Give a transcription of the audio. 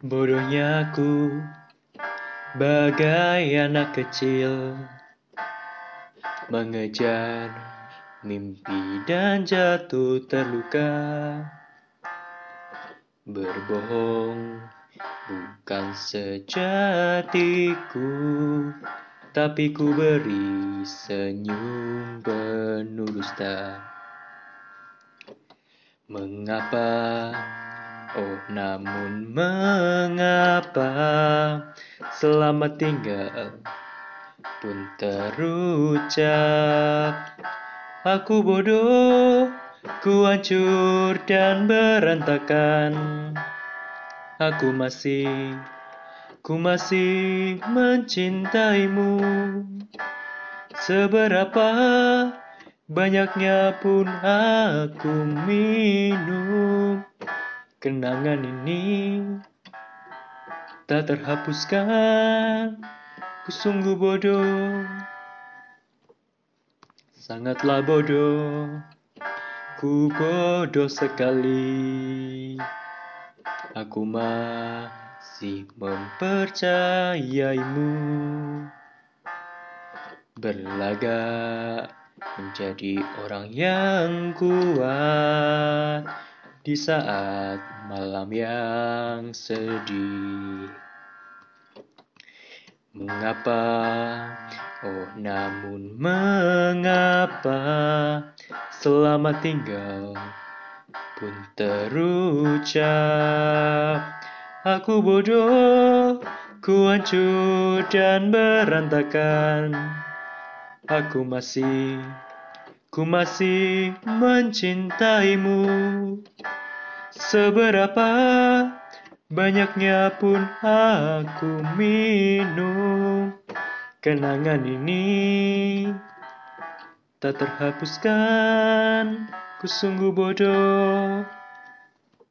Bodohnya aku bagai anak kecil mengejar mimpi dan jatuh terluka. Berbohong bukan sejatiku, tapi ku beri senyum penuh dusta. Mengapa Oh, namun mengapa selamat tinggal pun terucap. Aku bodoh, ku hancur dan berantakan. Aku masih, ku masih mencintaimu. Seberapa banyaknya pun aku minum Kenangan ini tak terhapuskan. Ku sungguh bodoh, sangatlah bodoh. Ku bodoh sekali. Aku masih mempercayaimu. Berlagak menjadi orang yang kuat di saat malam yang sedih. Mengapa, oh namun mengapa selamat tinggal pun terucap. Aku bodoh, ku hancur dan berantakan. Aku masih Ku masih mencintaimu Seberapa banyaknya pun aku minum. Kenangan ini tak terhapuskan Ku sungguh bodoh